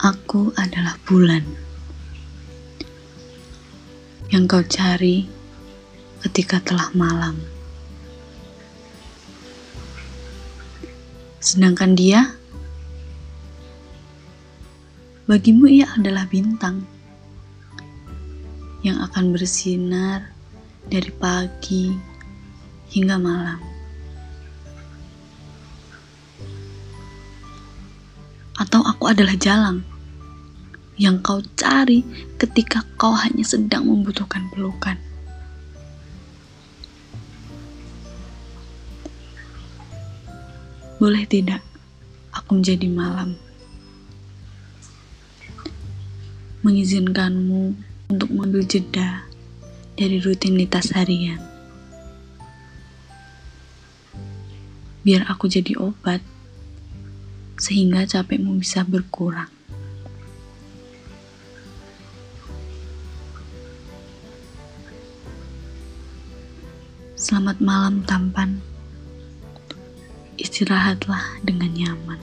Aku adalah bulan yang kau cari ketika telah malam. Sedangkan dia, bagimu ia adalah bintang yang akan bersinar dari pagi hingga malam. Atau aku adalah jalang yang kau cari ketika kau hanya sedang membutuhkan pelukan. Boleh tidak aku menjadi malam? Mengizinkanmu untuk mengambil jeda dari rutinitas harian. Biar aku jadi obat, sehingga capekmu bisa berkurang. Selamat malam tampan. Istirahatlah dengan nyaman.